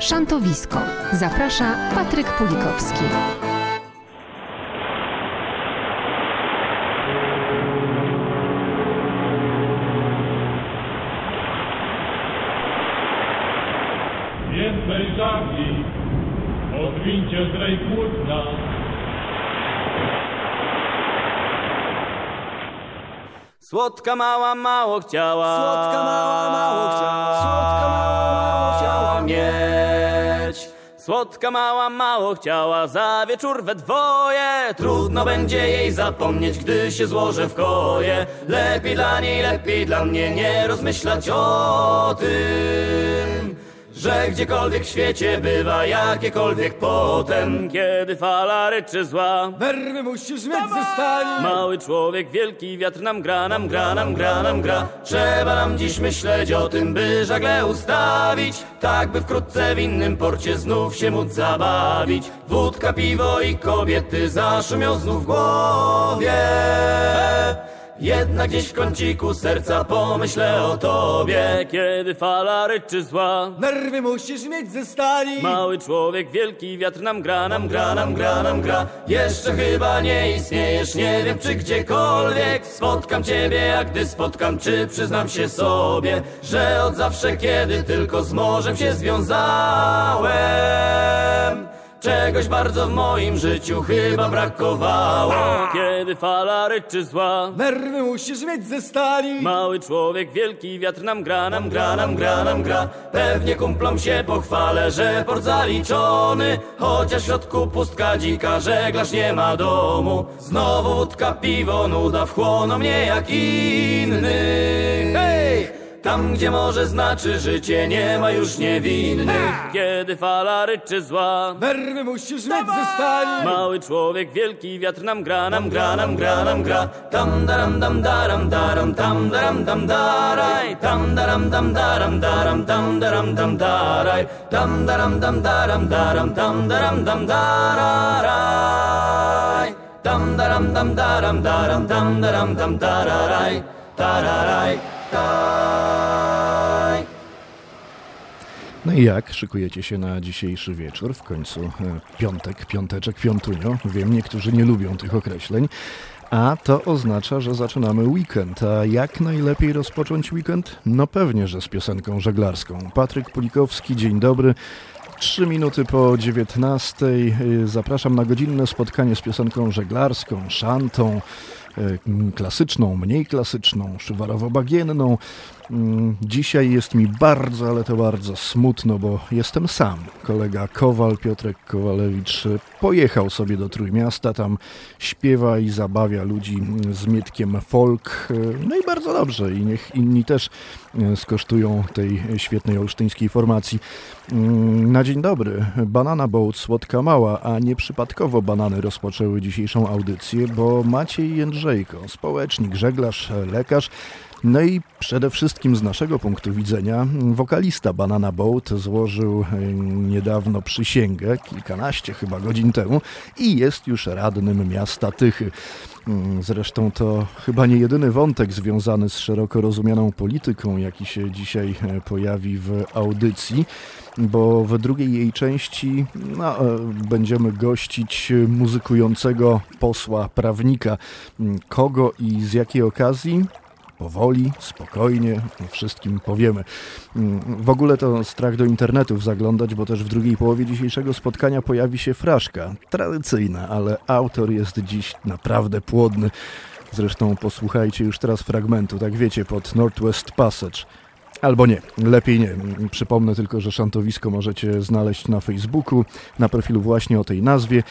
Szantowisko. Zaprasza Patryk Pulikowski. Więcej żagli, odwincie zdrej płótna. Słodka mała mało chciała. Słodka mała mało chciała. Słodka Słodka mała mało chciała za wieczór we dwoje. Trudno będzie jej zapomnieć, gdy się złożę w koje. Lepiej dla niej, lepiej dla mnie nie rozmyślać o tym. Że gdziekolwiek w świecie bywa jakiekolwiek potem Kiedy fala ryczy zła Nerwy musisz mieć ze stali. Mały człowiek, wielki wiatr nam gra, nam gra, nam gra, nam gra. Trzeba nam dziś myśleć o tym, by żagle ustawić, tak by wkrótce w innym porcie znów się móc zabawić. Wódka, piwo i kobiety zaszumią znów w głowie. Jednak gdzieś w kąciku serca pomyślę o tobie, kiedy fala ryczy zła. Nerwy musisz mieć ze stali. Mały człowiek, wielki wiatr nam gra, nam gra, nam gra, nam gra. Jeszcze chyba nie istniejesz, nie wiem czy gdziekolwiek spotkam ciebie, jak gdy spotkam, czy przyznam się sobie, że od zawsze, kiedy tylko z morzem się związałem. Czegoś bardzo w moim życiu chyba brakowało Kiedy fala ryczy zła Nerwy musisz mieć ze stali. Mały człowiek, wielki wiatr nam gra, nam gra, nam gra, nam gra Pewnie kumplom się pochwalę, że port zaliczony Chociaż w środku pustka dzika, żeglarz nie ma domu Znowu wódka, piwo, nuda wchłoną mnie jak innych Hej! Tam, gdzie może znaczy życie, nie ma już niewinnych Kiedy fala ryczy zła Nerwy musisz mieć ze stali. Mały człowiek, wielki wiatr nam gra, nam gra, nam gra, nam gra. Tam daram dam daram daram tam daram dam daraj. Tam daram dam daram daram tam daram dam daraj. Tam daram dam daram daram tam daram dam dararaj. Tam daram dam daram daram tam daram dam dararaj. Tararaj. No i jak szykujecie się na dzisiejszy wieczór? W końcu e, piątek, piąteczek, piątunio. Wiem, niektórzy nie lubią tych określeń. A to oznacza, że zaczynamy weekend. A jak najlepiej rozpocząć weekend? No pewnie, że z piosenką żeglarską. Patryk Pulikowski, dzień dobry. Trzy minuty po 19. Y, Zapraszam na godzinne spotkanie z piosenką żeglarską, szantą, klasyczną, mniej klasyczną, szywarowo-bagienną. Mm, Dzisiaj jest mi bardzo, ale to bardzo smutno, bo jestem sam. Kolega Kowal, Piotrek Kowalewicz, y, pojechał sobie do Trójmiasta, tam śpiewa i zabawia ludzi mm, z mietkiem folk. y, No i bardzo dobrze i niech inni też y, skosztują tej świetnej olsztyńskiej formacji. Mm, Na dzień dobry. Banana Boat Słodka Mała, a nieprzypadkowo banany rozpoczęły dzisiejszą audycję, bo Maciej Jędrzejko, społecznik, żeglarz, lekarz, no i przede wszystkim z naszego punktu widzenia wokalista Banana Boat złożył e, niedawno przysięgę, kilkanaście chyba godzin temu i jest już radnym miasta Tychy. Mm, Zresztą to chyba nie jedyny wątek związany z szeroko rozumianą polityką, jaki się dzisiaj e, pojawi w audycji, bo w drugiej jej części no, e, będziemy gościć muzykującego posła prawnika. Mm, Kogo i z jakiej okazji? Powoli, spokojnie, wszystkim powiemy. Mm, W ogóle to strach do internetów zaglądać, bo też w drugiej połowie dzisiejszego spotkania pojawi się fraszka. Tradycyjna, ale autor jest dziś naprawdę płodny. Zresztą posłuchajcie już teraz fragmentu, tak wiecie, pod Northwest Passage. Albo nie, lepiej nie. Przypomnę tylko, że szantowisko możecie znaleźć na Facebooku, na profilu właśnie o tej nazwie.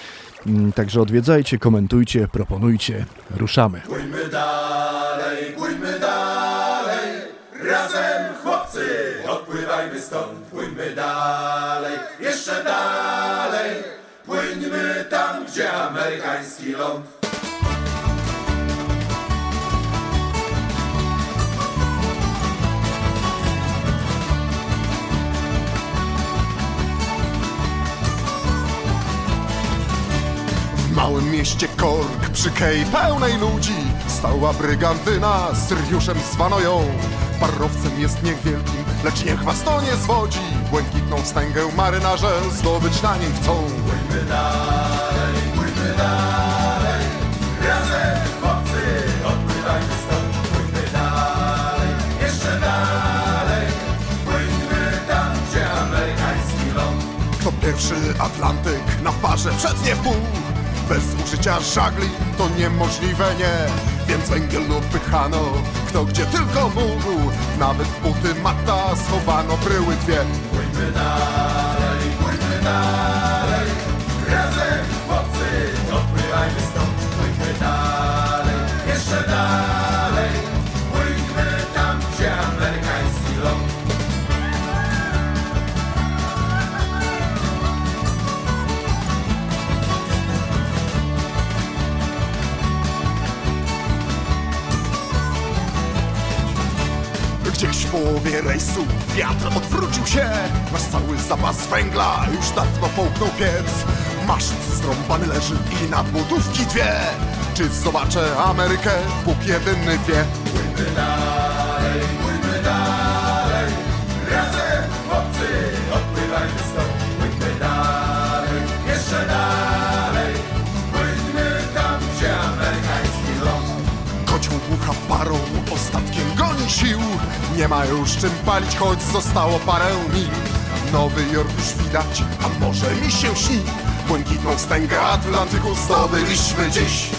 Mm, Także odwiedzajcie, komentujcie, proponujcie. Ruszamy. Pójdźmy dalej, pójdźmy dalej, jeszcze dalej, płyńmy tam, gdzie amerykański ląd. W małym mieście Kork przy kej pełnej ludzi Stała brygantyna z Riuszem zwano ją Parowcem jest niech wielkim lecz niech was to nie zwodzi. Błękitną wstęgę marynarze zdobyć na niej chcą. Płyńmy dalej, płyńmy dalej, razem chłopcy, odpływajmy stąd. Płyńmy dalej, jeszcze dalej, płyńmy tam, gdzie amerykański ląd. To pierwszy Atlantyk na parze przednie pół. Bez użycia żagli to niemożliwe, nie. Więc węgiel upychano, kto gdzie tylko mógł. Nawet buty mata schowano bryły dwie. Płyńmy dalej, płyńmy dalej, razem wiatr odwrócił się. Nasz cały zapas węgla już dawno połknął piec. Maszt zrąbany leży i nadbudówki dwie. Czy zobaczę Amerykę? Bóg jedyny wie. Płyńmy sił. Nie ma już czym palić, choć zostało parę mil. Nowy Jork już widać, a może mi się śni. Błękitną wstęgę Atlantyku zdobyliśmy dziś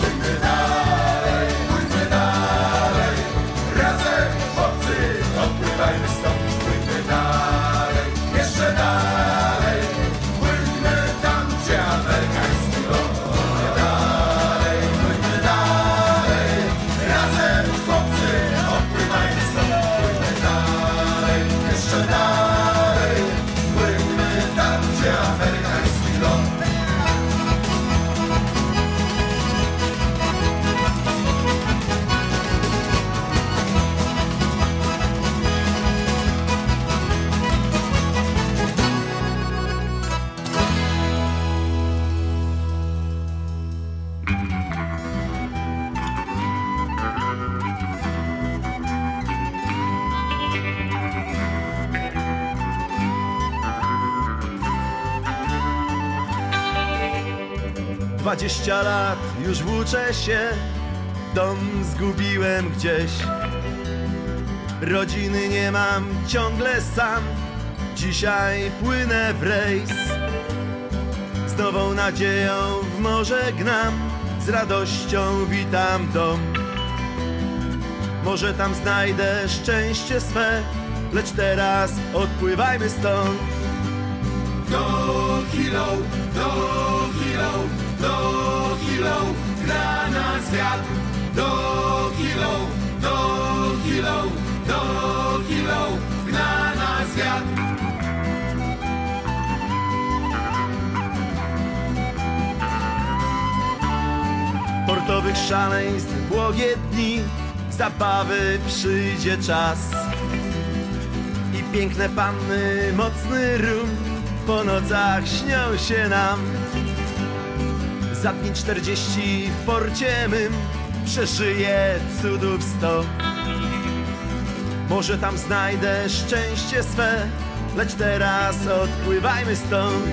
Dwadzieścia lat już włóczę się, dom zgubiłem gdzieś. Rodziny nie mam, ciągle sam, dzisiaj płynę w rejs. Z nową nadzieją w morze gnam, z radością witam dom. Może tam znajdę szczęście swe, lecz teraz odpływajmy stąd. Do Hilo, do Hilo, do Hilo, gra nas wiatr. Do Hilo, do Hilo, do Hilo, gra nas wiatr. portowych szaleństw błogie dni, zabawy przyjdzie czas. I piękne panny, mocny rum, po nocach śnią się nam. Za dni czterdzieści w porcie mym, przeżyję cudów sto. Może tam znajdę szczęście swe, lecz teraz odpływajmy stąd.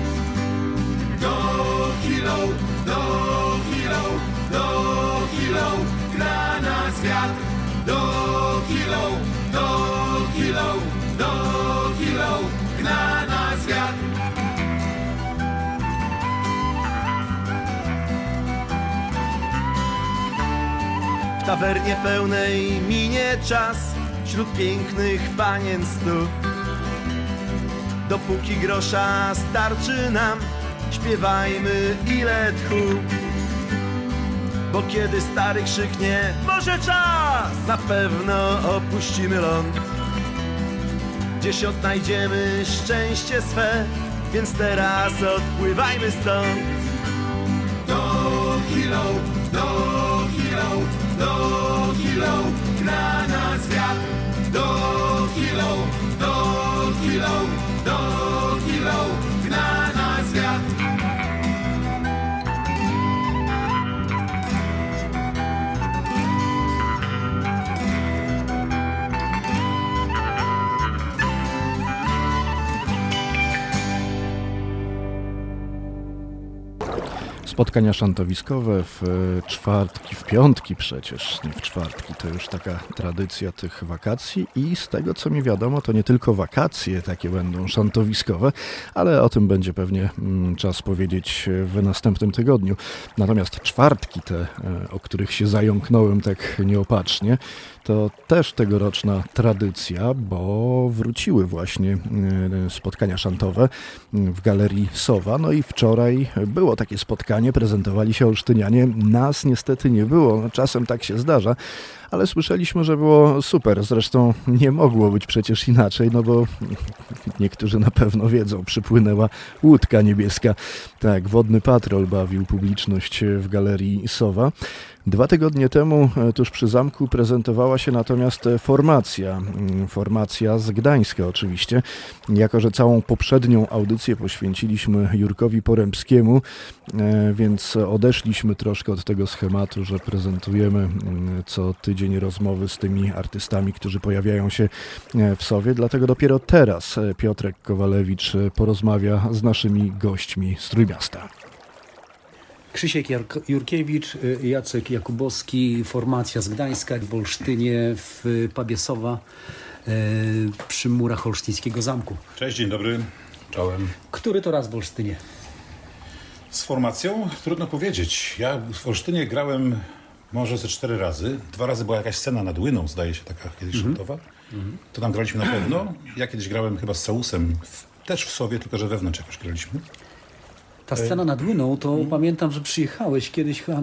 Do Hilo, do Hilo, do Hilo, gra nas wiatr. Do Hilo, do Hilo, do Hilo, gra nas wiatr. Tawernie pełnej minie czas Wśród pięknych panien stóp Dopóki grosza starczy nam Śpiewajmy ile tchu. Bo kiedy stary krzyknie Może czas! Na pewno opuścimy ląd. Gdzieś odnajdziemy szczęście swe Więc teraz odpływajmy stąd. Do Hilo, do do Hilo, gra nas wiatr. Do Hilo, do Hilo, do Hilo, Spotkania szantowiskowe w e, czwartki, w piątki przecież, nie w czwartki. To już taka tradycja tych wakacji i z tego co mi wiadomo, to nie tylko wakacje takie będą szantowiskowe, ale o tym będzie pewnie mm, czas powiedzieć w następnym tygodniu. Natomiast czwartki te, e, o których się zająknąłem tak nieopatrznie, to też tegoroczna tradycja, bo wróciły właśnie e, spotkania szantowe w Galerii Sowa. No i wczoraj było takie spotkanie, prezentowali się Olsztynianie. Nas niestety nie było, no, czasem tak się zdarza, ale słyszeliśmy, że było super. Zresztą nie mogło być przecież inaczej, no bo niektórzy na pewno wiedzą, przypłynęła łódka niebieska. Tak, wodny patrol bawił publiczność w Galerii Sowa. Dwa tygodnie temu, e, tuż przy zamku, prezentowała się natomiast e, formacja. Mm, formacja z Gdańska, oczywiście. Jako, że całą poprzednią audycję poświęciliśmy Jurkowi Porębskiemu, e, więc odeszliśmy troszkę od tego schematu, że prezentujemy mm, co tydzień rozmowy z tymi artystami, którzy pojawiają się w Sowie. Dlatego dopiero teraz Piotrek Kowalewicz porozmawia z naszymi gośćmi z Trójmiasta. Krzysiek Jurkiewicz, y, Jacek Jakubowski, formacja z Gdańska w Olsztynie, w Pabiesowa y, przy murach Olsztyńskiego Zamku. Cześć, dzień dobry, czołem. Który to raz w Olsztynie? Z formacją? Trudno powiedzieć. Ja w Olsztynie grałem może ze cztery razy. Dwa razy była jakaś scena nad Łyną, zdaje się, taka kiedyś mm -hmm. To tam graliśmy na pewno. Ja kiedyś grałem chyba z Sausem, w, też w sobie, tylko że wewnątrz jakoś graliśmy. Ta scena nad Łyną, to hmm. pamiętam, że przyjechałeś kiedyś, chyba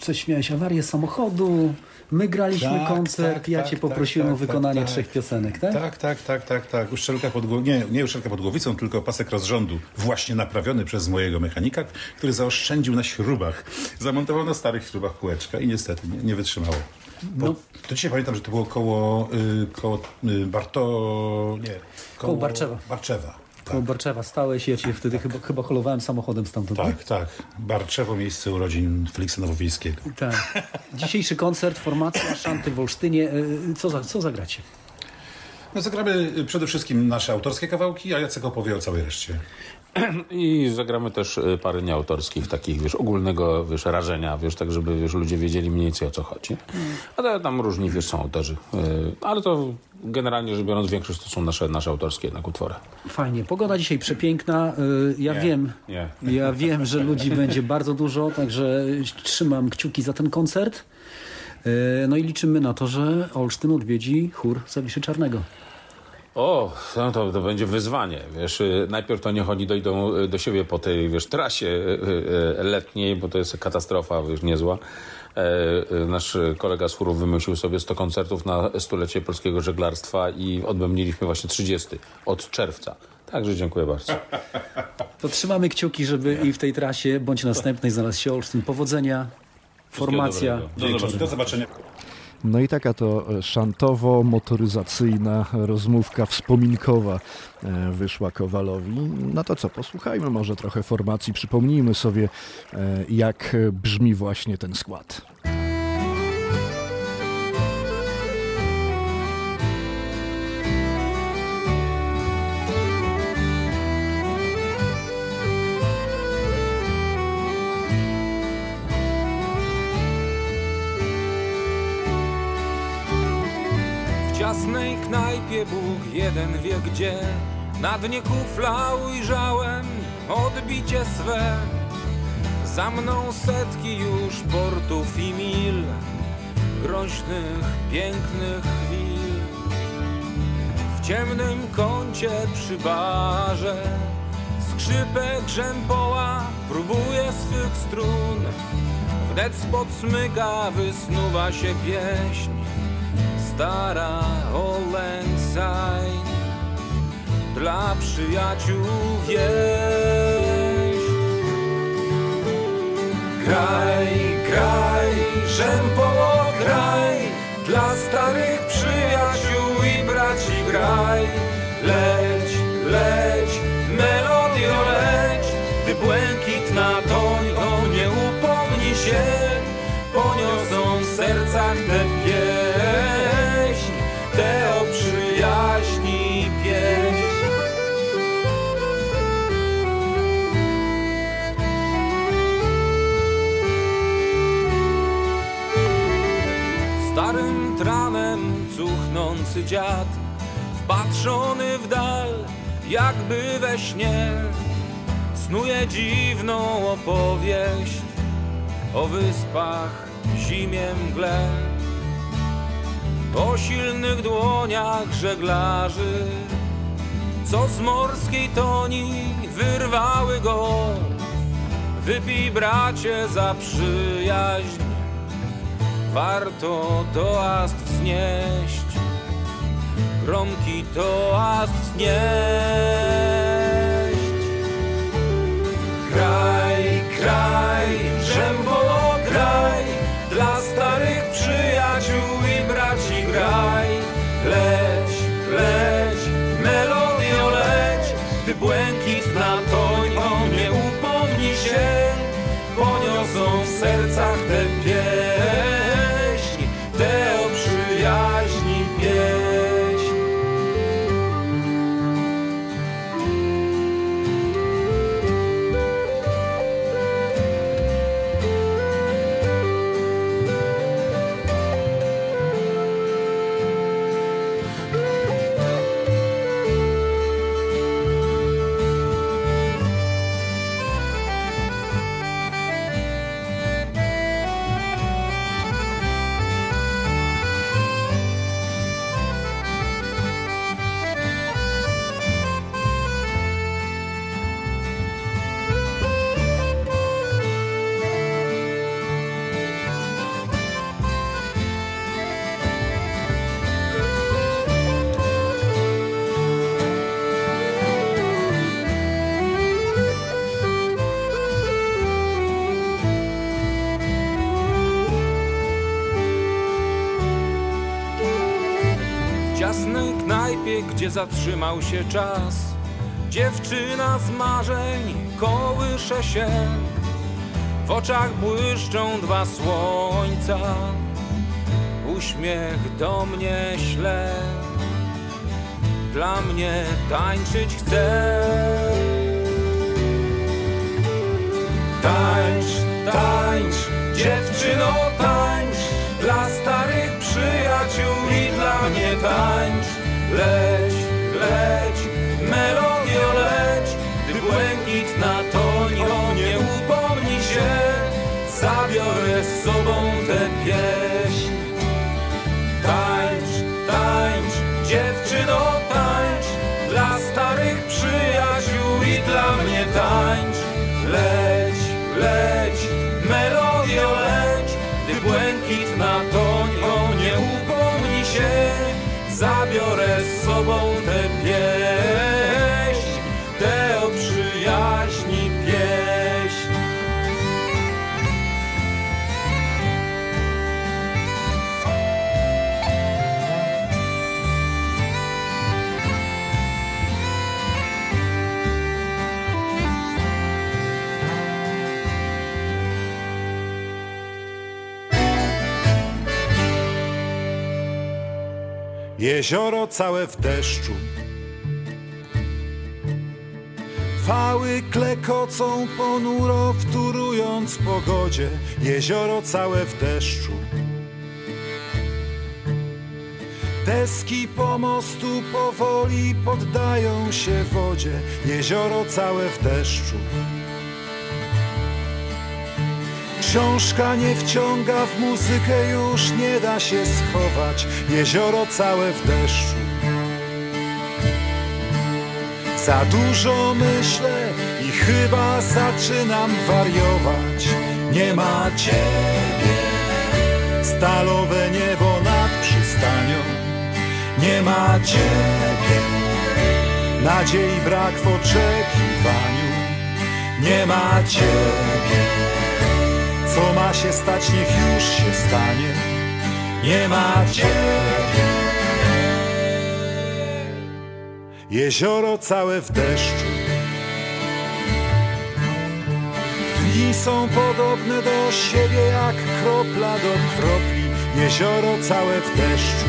coś miałeś awarię samochodu, my graliśmy tak, koncert, tak, ja tak, cię poprosiłem tak, o tak, wykonanie tak. trzech piosenek, tak? Tak, tak, tak, tak, tak. Uszczelka pod głowicą, nie, nie uszczelka pod głowicą, tylko pasek rozrządu, właśnie naprawiony przez mojego mechanika, który zaoszczędził na śrubach. Zamontował na starych śrubach kółeczka i niestety nie, nie wytrzymało. Bo, no. To dzisiaj pamiętam, że to było koło, y, koło y, Barto... nie. Koło, koło Barczewa. Barczewa tak. Barczewa stałeś, ja cię wtedy chyba, chyba holowałem samochodem stamtąd. Tak, tak. Barczewo, miejsce urodzin Feliksa Nowowiejskiego. Tak. Dzisiejszy koncert, formacja Szanty w Olsztynie. E, co, za, co zagracie? No zagramy przede wszystkim nasze autorskie kawałki, a Jacek opowie o całej reszcie. I zagramy też y, parę nieautorskich, takich, wiesz, ogólnego, wiesz, rażenia, wiesz, tak żeby, wiesz, ludzie wiedzieli mniej więcej o co chodzi. Ale tam różni, wiesz, są autorzy. Y, ale to generalnie rzecz biorąc, większość to są nasze, nasze autorskie jednak utwory. Fajnie. Pogoda dzisiaj przepiękna. Y, ja nie, wiem, nie. ja wiem, że ludzi będzie bardzo dużo, także trzymam kciuki za ten koncert. No i liczymy na to, że Olsztyn odwiedzi chór Zawiszy Czarnego. O, no to, to będzie wyzwanie. Wiesz, najpierw to niech oni dojdą y, do siebie po tej, wiesz, trasie y, letniej, bo to jest katastrofa, wiesz, niezła. E, nasz kolega z chórów wymyślił sobie 100 koncertów na stulecie polskiego żeglarstwa i odbębniliśmy właśnie 30 od czerwca. Także dziękuję bardzo. To trzymamy kciuki, żeby i w tej trasie bądź następnej znalazł się Olsztyn. Powodzenia, formacja. Do zobaczenia. Do zobaczenia. No i taka to szantowo-motoryzacyjna rozmówka wspominkowa e, wyszła Kowalowi. No to co, posłuchajmy może trochę formacji, przypomnijmy sobie, e, jak brzmi właśnie ten skład. Ciasnej knajpie Bóg jeden wie gdzie. Na dnie kufla ujrzałem odbicie swe. Za mną setki już portów i mil Groźnych, pięknych chwil. W ciemnym kącie przy barze Skrzypek rzępoła próbuje swych strun. Wnet spod smyka wysnuwa się pieśń stara Olęcaj dla przyjaciół wieś. Kraj, kraj, rzępoło kraj, dla starych przyjaciół i braci graj. Leć, leć, melodio leć, ty błękitna toń, o nie upomnij się, poniosą w sercach te pieśń jakby we śnie, snuje dziwną opowieść o wyspach, zimie, mgle, o silnych dłoniach żeglarzy, co z morskiej toni wyrwały go. Wypij bracie za przyjaźń, warto toast wznieść, gromki toast wznieść. Kraj, kraj, Rzęboło kraj, dla starych przyjaciół i braci graj. Leć, leć, melodio leć, ty błękit na toń, nie upomnij się, poniosą w sercach tę pieśń, gdzie zatrzymał się czas. Dziewczyna z marzeń kołysze się W oczach błyszczą dwa słońca. Uśmiech do mnie śle Dla mnie tańczyć chce. Tańcz, tańcz, dziewczyno tańcz Dla starych przyjaciół i dla mnie tańcz Leć, leć, melodio leć Gdy błękit na tonio nie upomnij się. Zabiorę z sobą tę pieśń. Tańcz, tańcz, dziewczyno tańcz. Dla starych przyjaciół i dla mnie tańcz. Leć, leć, melodio leć Gdy błękit na tonio nie upomnij się Zabiorę z sobą tę pieśń Jezioro całe w deszczu. Fały klekocą ponuro wtórując pogodzie. Jezioro całe w deszczu. Deski pomostu powoli poddają się wodzie. Jezioro całe w deszczu Książka nie wciąga w muzykę, już nie da się schować. Jezioro całe w deszczu. Za dużo myślę i chyba zaczynam wariować. Nie ma ciebie, stalowe niebo nad przystanią. Nie ma ciebie, nadziei brak w oczekiwaniu. Nie ma ciebie. Co ma się stać, niech już się stanie. Nie ma ciebie. Jezioro całe w deszczu. Dni są podobne do siebie jak kropla do kropli. Jezioro całe w deszczu.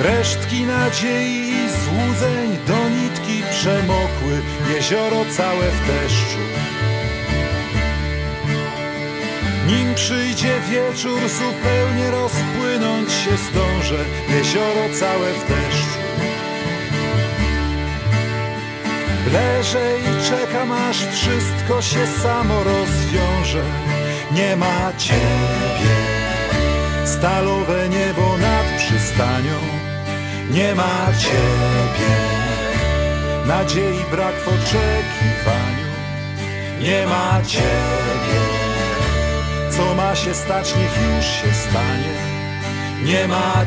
Resztki nadziei i złudzeń do nitki przemokły. Jezioro całe w deszczu. Nim przyjdzie wieczór, zupełnie rozpłynąć się zdążę, jezioro całe w deszczu. Leżę i czekam, aż wszystko się samo rozwiąże. Nie ma ciebie, stalowe niebo nad przystanią. Nie ma ciebie, nadziei brak w oczekiwaniu. Nie ma ciebie, co ma się stać, niech już się stanie. Nie ma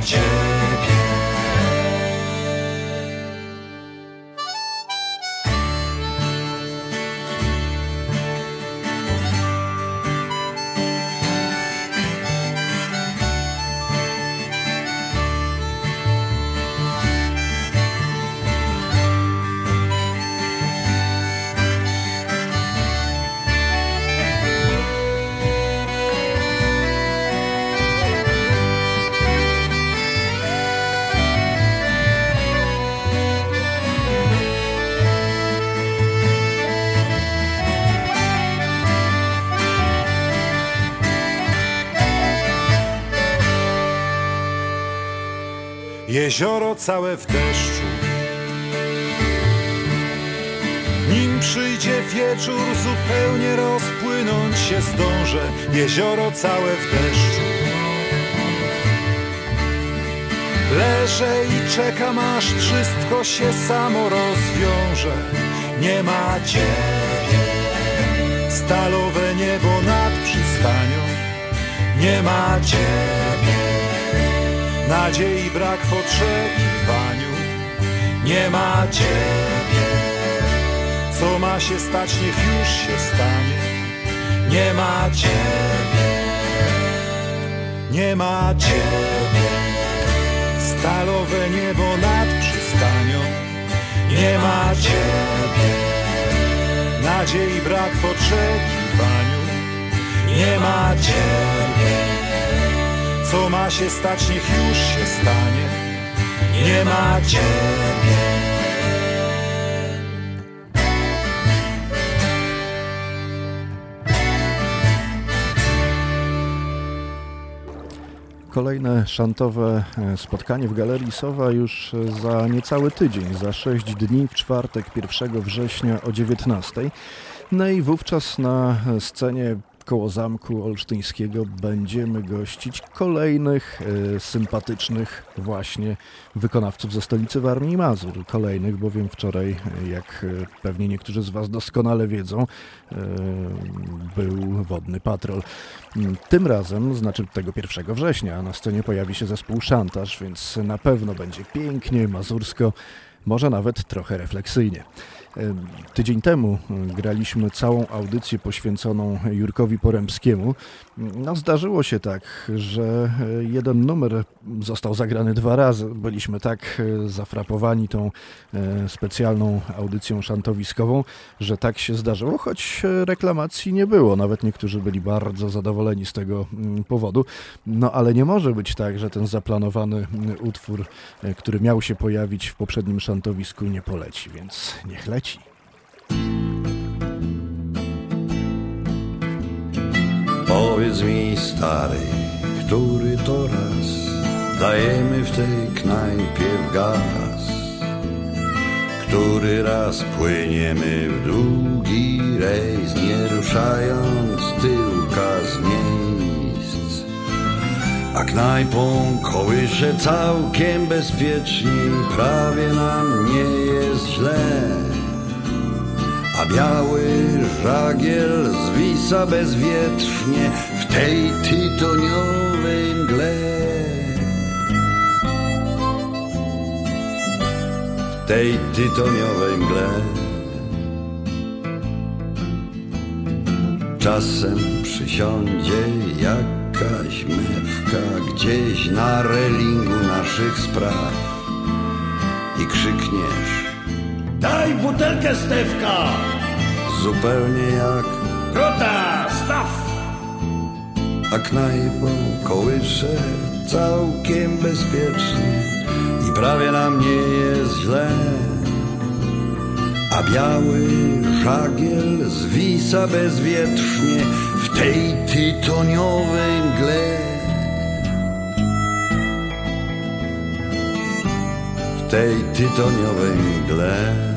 Jezioro całe w deszczu. Nim przyjdzie wieczór, zupełnie rozpłynąć się zdążę. Jezioro całe w deszczu. Leżę i czekam, aż wszystko się samo rozwiąże. Nie ma ciebie, stalowe niebo nad przystanią. Nie ma ciebie, nadziei brak w oczekiwaniu. Nie ma ciebie, co ma się stać, niech już się stanie. Nie ma ciebie, nie ma ciebie, stalowe niebo nad przystanią. Nie ma ciebie, nadziei brak w oczekiwaniu. Nie ma ciebie, co ma się stać, niech już się stanie. Nie ma ciebie. Kolejne szantowe e, spotkanie w Galerii Sowa już e, za niecały tydzień, za 6 dni, w czwartek 1 września o 19. No i wówczas na scenie koło Zamku Olsztyńskiego będziemy gościć kolejnych e, sympatycznych właśnie wykonawców ze stolicy Warmii Mazur. Kolejnych, bowiem wczoraj, e, jak e, pewnie niektórzy z Was doskonale wiedzą, był Wodny Patrol. Mm, Tym razem, znaczy tego 1 września, na scenie pojawi się zespół Szantaż, więc na pewno będzie pięknie, mazursko, może nawet trochę refleksyjnie. Tydzień temu e, graliśmy całą audycję poświęconą Jurkowi Poremskiemu. No, zdarzyło się tak, że e, jeden numer został zagrany dwa razy. Byliśmy tak e, zafrapowani tą e, specjalną audycją szantowiskową, że tak się zdarzyło, choć reklamacji nie było. Nawet niektórzy byli bardzo zadowoleni z tego mm, powodu. No ale nie może być tak, że ten zaplanowany mm, utwór, który miał się pojawić w poprzednim szantowisku, nie poleci, więc niech leci. Powiedz mi stary, który to raz dajemy w tej knajpie w gaz? Który raz płyniemy w długi rejs, nie ruszając tyłka z miejsc? A knajpą kołysze całkiem bezpiecznie, prawie nam nie jest źle. A biały żagiel zwisa bezwietrznie w tej tytoniowej mgle. W tej tytoniowej mgle. Czasem przysiądzie jakaś mewka gdzieś na relingu naszych spraw i krzykniesz Daj butelkę Stewka! zupełnie jak Rota, staw! a knajpą kołysze całkiem bezpiecznie i prawie nam nie jest źle. A biały żagiel zwisa bezwietrznie w w tej tytoniowej mgle. W tej tytoniowej mgle.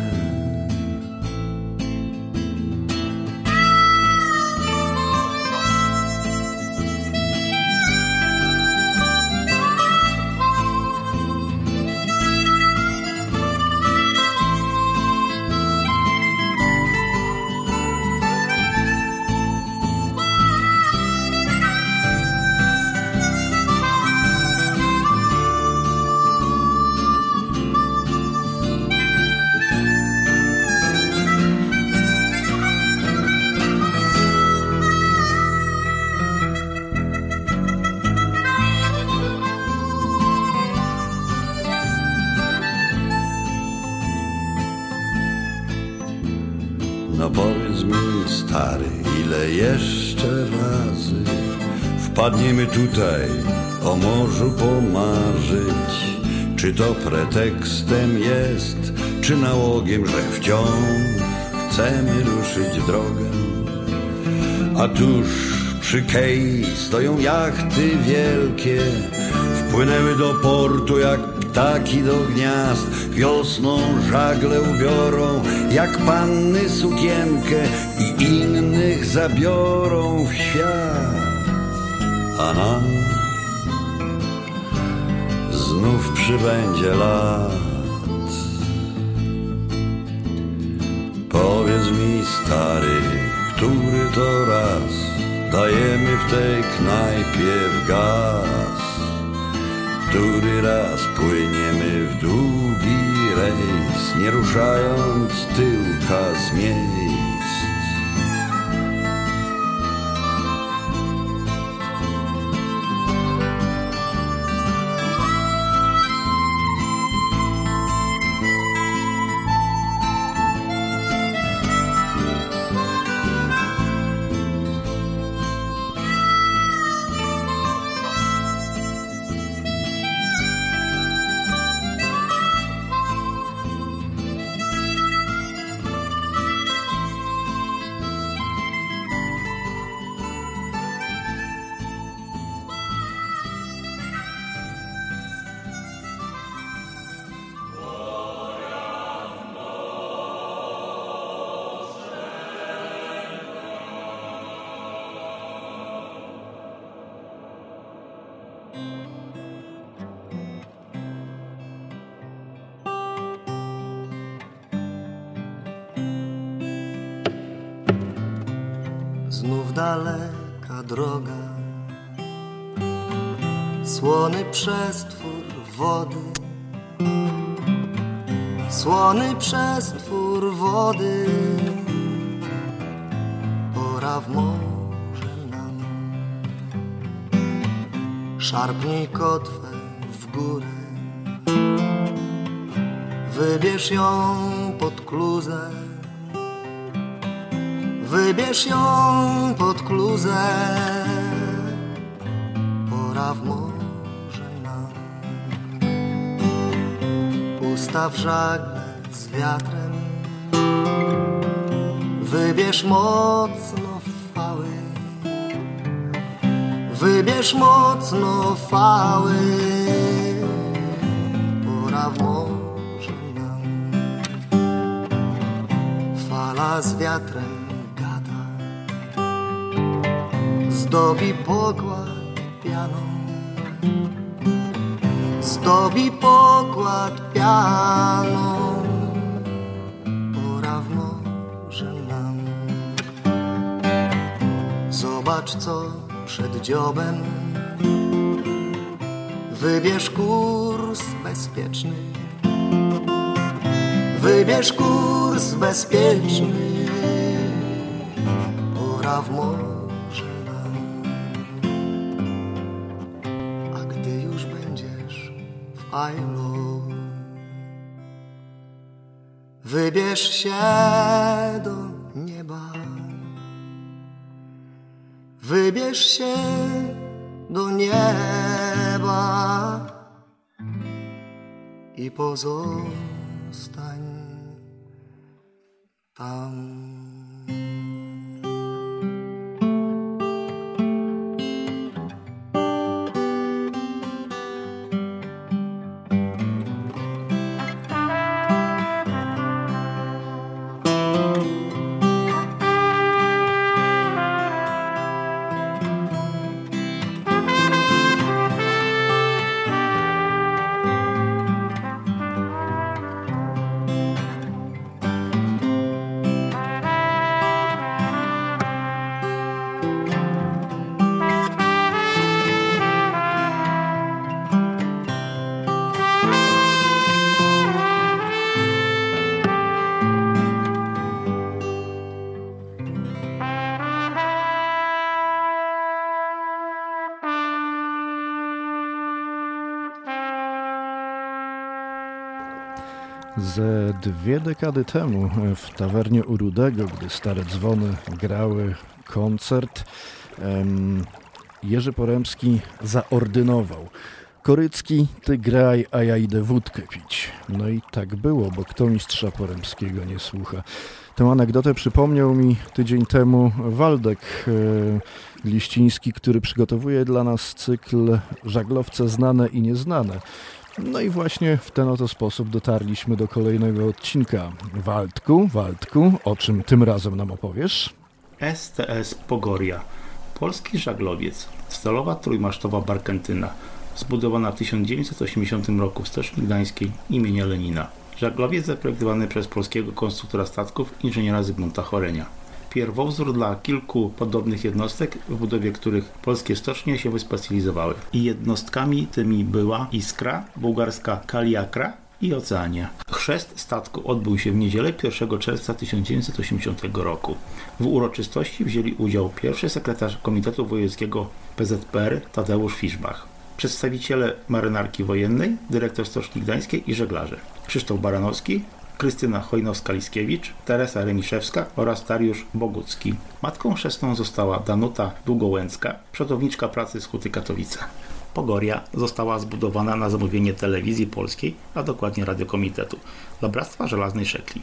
No powiedz mi, stary, ile jeszcze razy wpadniemy tutaj o morzu pomarzyć? Czy to pretekstem jest, czy nałogiem, że wciąż chcemy ruszyć drogę? A tuż przy kei stoją jachty wielkie, wpłynęły do portu jak ptaki do gniazd. Wiosną żagle ubiorą, jak panny sukienkę i innych zabiorą w świat. A nam znów przybędzie lat. Powiedz mi, stary, który to raz dajemy w tej knajpie w gaz? Który raz płyniemy w długi rejs, nie ruszając tyłka z miejsc? Znów daleka droga, słony przestwór wody, słony przestwór wody, pora w morze Szarpnij kotwę w górę, wybierz ją pod kluzę. Wybierz ją pod kluzę, pora w morze nam. Ustaw żagle z wiatrem, wybierz mocno Wybierz mocno fały, pora w morze nam. Fala z wiatrem zdobi pokład pianą, zdobi pokład pianą, pora w morze nam. Zobacz co przed dziobem, wybierz kurs bezpieczny, wybierz kurs bezpieczny, pora w morze. Ilo. Wybierz się do nieba. Wybierz się do nieba i pozostań tam. Dwie dekady temu w tawernie u Rudego, gdy stare dzwony grały koncert, Jerzy Poremski zaordynował. Korycki, ty graj, a ja idę wódkę pić. No i tak było, bo kto mistrza Poremskiego nie słucha. Tę anegdotę przypomniał mi tydzień temu Waldek e, Liściński, który przygotowuje dla nas cykl Żaglowce znane i nieznane. No i właśnie w ten oto sposób dotarliśmy do kolejnego odcinka. Waldku, Waldku, o czym tym razem nam opowiesz? STS Pogoria. Polski żaglowiec. Stalowa trójmasztowa barkentyna. Zbudowana w 1980 roku w Stoczni Gdańskiej imienia Lenina. Żaglowiec zaprojektowany przez polskiego konstruktora statków inżyniera Zygmunta Chorenia. Pierwowzór dla kilku podobnych jednostek, w budowie których polskie stocznie się wyspecjalizowały. I jednostkami tymi była Iskra, bułgarska Kaliakra i Oceania. Chrzest statku odbył się w niedzielę 1 czerwca 1980 roku. W uroczystości wzięli udział pierwszy sekretarz Komitetu Wojewódzkiego PZPR Tadeusz Fiszbach przedstawiciele marynarki wojennej, dyrektor Stoczni Gdańskiej i żeglarze. Krzysztof Baranowski, Krystyna Chojnowska-Liskiewicz, Teresa Remiszewska oraz Dariusz Bogucki. Matką chrzestną została Danuta Długołęcka, przodowniczka pracy z Huty Katowice. Pogoria została zbudowana na zamówienie telewizji polskiej, a dokładnie radiokomitetu, dla Bractwa Żelaznej Szekli.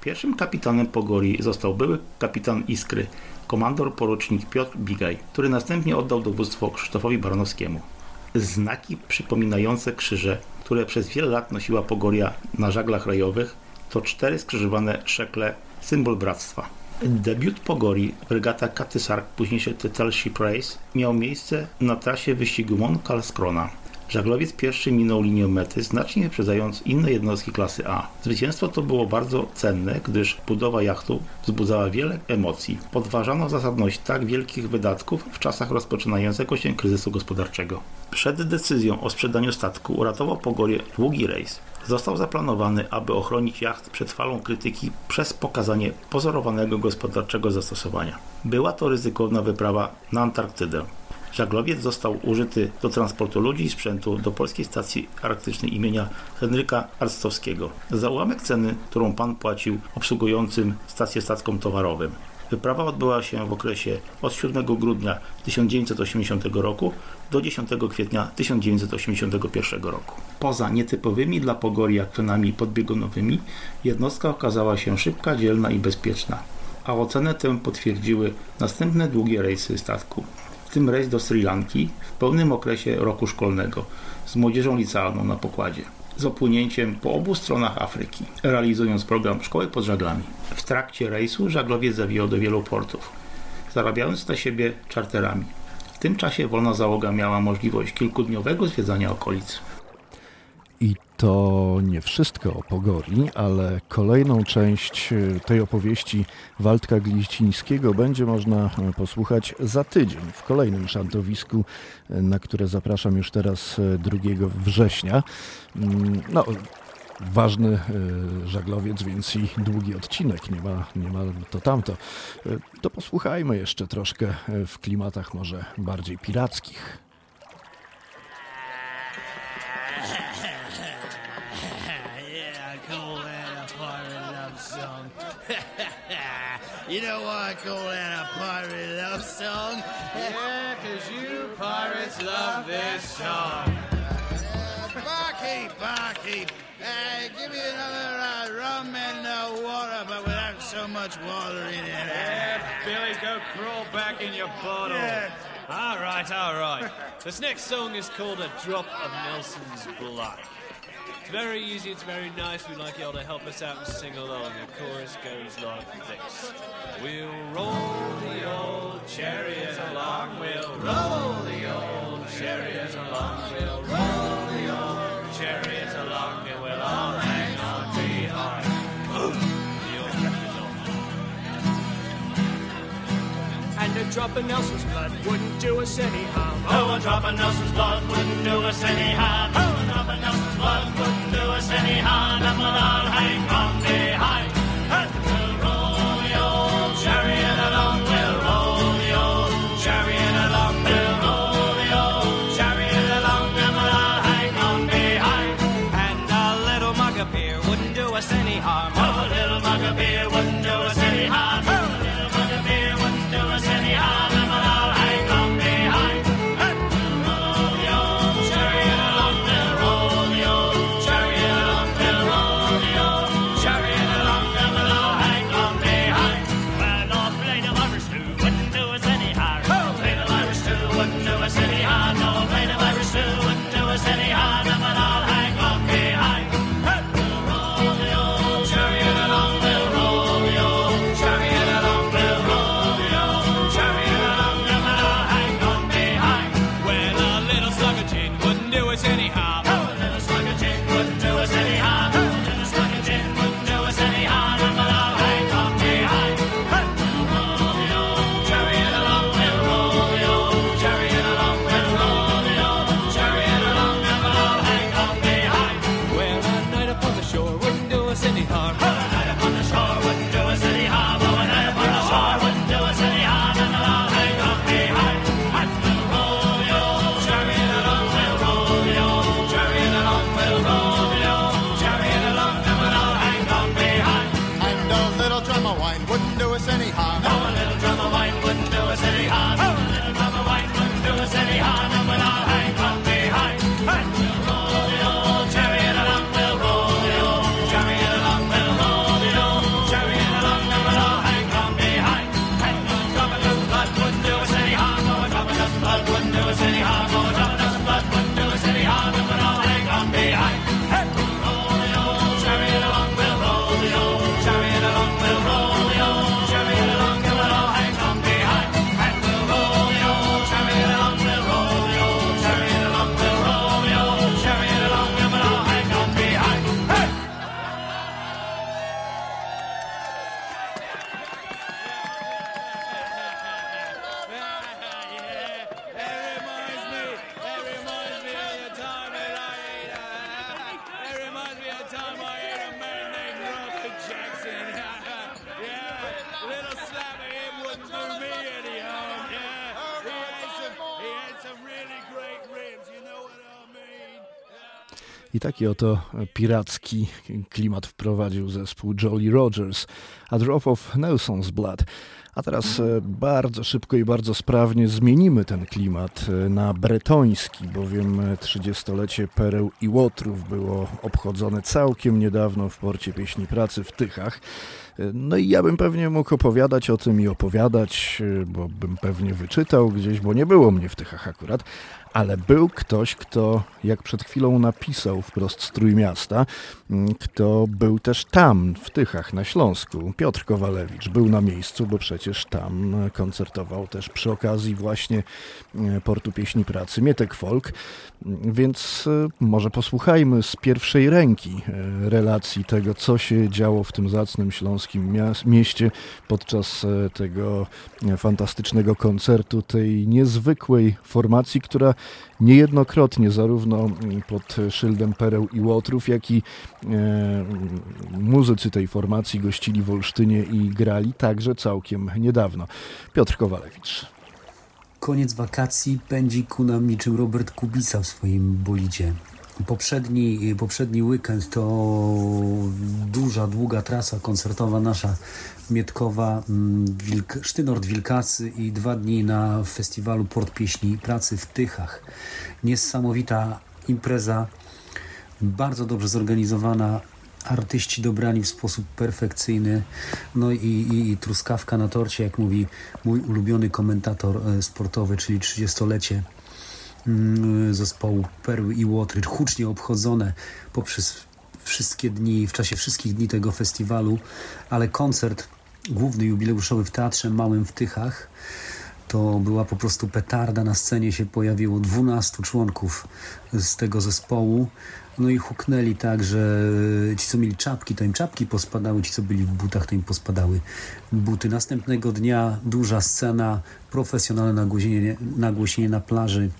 Pierwszym kapitanem Pogorii został były kapitan Iskry, komandor porucznik Piotr Bigaj, który następnie oddał dowództwo Krzysztofowi Baranowskiemu znaki przypominające krzyże, które przez wiele lat nosiła Pogoria na żaglach rajowych, to cztery skrzyżowane szekle, symbol bractwa. Debiut Pogori, regata Katysark, późniejszy Tytel Ship Race, miał miejsce na trasie wyścigu Mont Kalskrona. Żaglowiec pierwszy minął linię mety, znacznie wyprzedzając inne jednostki klasy A. Zwycięstwo to było bardzo cenne, gdyż budowa jachtu wzbudzała wiele emocji. Podważano zasadność tak wielkich wydatków w czasach rozpoczynającego się kryzysu gospodarczego. Przed decyzją o sprzedaniu statku uratował Pogorie długi rejs. Został zaplanowany, aby ochronić jacht przed falą krytyki przez pokazanie pozorowanego gospodarczego zastosowania. Była to ryzykowna wyprawa na Antarktydę. Żaglowiec został użyty do transportu ludzi i sprzętu do polskiej stacji arktycznej imienia Henryka Arstowskiego. Za ułamek ceny, którą pan płacił obsługującym stację statkom towarowym. Wyprawa odbyła się w okresie od 7 grudnia 1980 roku do 10 kwietnia 1981 roku. Poza nietypowymi dla Pogorii akwenami podbiegunowymi, jednostka okazała się szybka, dzielna i bezpieczna, a ocenę tę potwierdziły następne długie rejsy statku w tym rejs do Sri Lanki w pełnym okresie roku szkolnego z młodzieżą licealną na pokładzie z opłynięciem po obu stronach Afryki, realizując program Szkoły pod żaglami. W trakcie rejsu żaglowiec zawijał do wielu portów, zarabiając na siebie czarterami. W tym czasie wolna załoga miała możliwość kilkudniowego zwiedzania okolic. I to nie wszystko o Pogori, ale kolejną część e, tej opowieści Waldka Gliścińskiego będzie można e, posłuchać za tydzień w kolejnym szantowisku, e, na które zapraszam już teraz 2 września. Mm, no, ważny żaglowiec, więc i długi odcinek, nie ma, nie ma to tamto. To posłuchajmy jeszcze troszkę w klimatach może bardziej pirackich. You know why I call that a pirate love song? Yeah, cause you pirates love this song. Uh, barkeep, barkeep, uh, give me another uh, rum and uh, water, but without so much water in it. Yeah, Billy, go crawl back in your bottle. Yeah. All right, all right. this next song is called A Drop of Nelson's Blood. It's very easy, it's very nice. We'd like y'all to help us out and sing along. The chorus goes like this. We'll roll the drop of Nelson's blood wouldn't do us any harm. Oh, a drop of Nelson's blood wouldn't do us any harm. Oh, a drop of Nelson's blood wouldn't do us any harm. And we'll all hang on behind. And we'll roll the old chariot along. We'll roll the old chariot along. We'll roll the old chariot along. And we'll all hang on behind. And a little mug of beer wouldn't do us beer wouldn't I taki oto piracki klimat wprowadził zespół Jolly Rogers, A Drop of Nelson's Blood. A teraz e, bardzo szybko i bardzo sprawnie zmienimy ten klimat e, na bretoński, bowiem e, 30-lecie Pereł i Łotrów było obchodzone całkiem niedawno w porcie Pieśni Pracy w Tychach. No i ja bym pewnie mógł opowiadać o tym i opowiadać, bo bym pewnie wyczytał gdzieś, bo nie było mnie w Tychach akurat, ale był ktoś, kto jak przed chwilą napisał wprost z Trójmiasta, kto był też tam, w Tychach, na Śląsku. Piotr Kowalewicz był na miejscu, bo przecież tam koncertował też przy okazji właśnie e, Portu Pieśni Pracy Mietek Folk, więc e, może posłuchajmy z pierwszej ręki e, relacji tego, co się działo w tym zacnym śląskim mieście podczas tego fantastycznego koncertu tej niezwykłej formacji, która niejednokrotnie zarówno mm, pod szyldem Pereł i Łotrów, jak i e, muzycy tej formacji gościli w Olsztynie i grali także całkiem niedawno. Piotr Kowalewicz. Koniec wakacji pędzi ku nam niczym Robert Kubica w swoim bolidzie. Poprzedni, poprzedni weekend to duża, długa trasa koncertowa nasza Mietkowa, mm, Wilk, Sztynord Wilkacy i dwa dni na festiwalu Port Pieśni Pracy w Tychach. Niesamowita impreza, bardzo dobrze zorganizowana, artyści dobrani w sposób perfekcyjny, no i, i, i truskawka na torcie, jak mówi mój ulubiony komentator e, sportowy, czyli 30-lecie mm, zespołu Perły i Łotry, hucznie obchodzone poprzez wszystkie dni, w czasie wszystkich dni tego festiwalu, ale koncert główny jubileuszowy w Teatrze Małym w Tychach to była po prostu petarda. Na scenie się pojawiło 12 członków z tego zespołu. No i huknęli tak, że ci, co mieli czapki, to im czapki pospadały, ci, co byli w butach, to im pospadały buty. Następnego dnia duża scena, profesjonalne nagłośnienie, nagłośnienie na plaży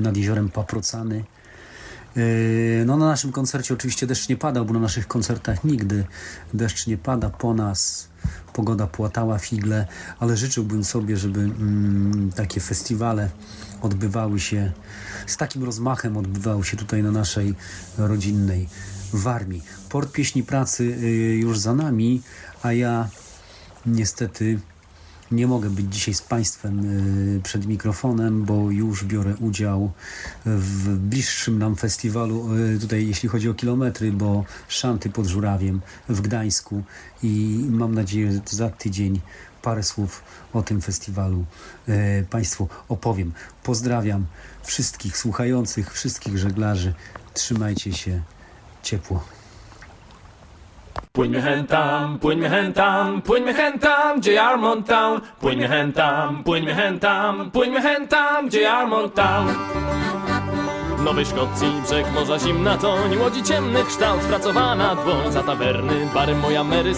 nad jeziorem Paprocany. Yy, No na naszym koncercie oczywiście deszcz nie padał, bo na naszych koncertach nigdy deszcz nie pada po nas, po pogoda płatała figle, ale życzyłbym sobie, żeby mm, takie festiwale odbywały się z takim rozmachem, odbywały się tutaj na naszej rodzinnej Warmii. Port Pieśni Pracy y, już za nami, a ja niestety nie mogę być dzisiaj z Państwem y, przed mikrofonem, bo już biorę udział w bliższym nam festiwalu, y, tutaj jeśli chodzi o kilometry, bo Szanty pod Żurawiem w Gdańsku i mam nadzieję, że za tydzień parę słów o tym festiwalu y, Państwu opowiem. Pozdrawiam wszystkich słuchających, wszystkich żeglarzy. Trzymajcie się ciepło. Płyńmy hen tam, płyńmy hen tam, płyńmy hen tam, gdzie Yarmouth Town. Płyńmy hen tam, płyńmy hen tam, płyńmy hen tam, gdzie Yarmouth Town. Nowej Szkocji brzeg morza zimna toń Łodzi ciemnych kształt pracowana dłoń Za tawerny, bary moja Mary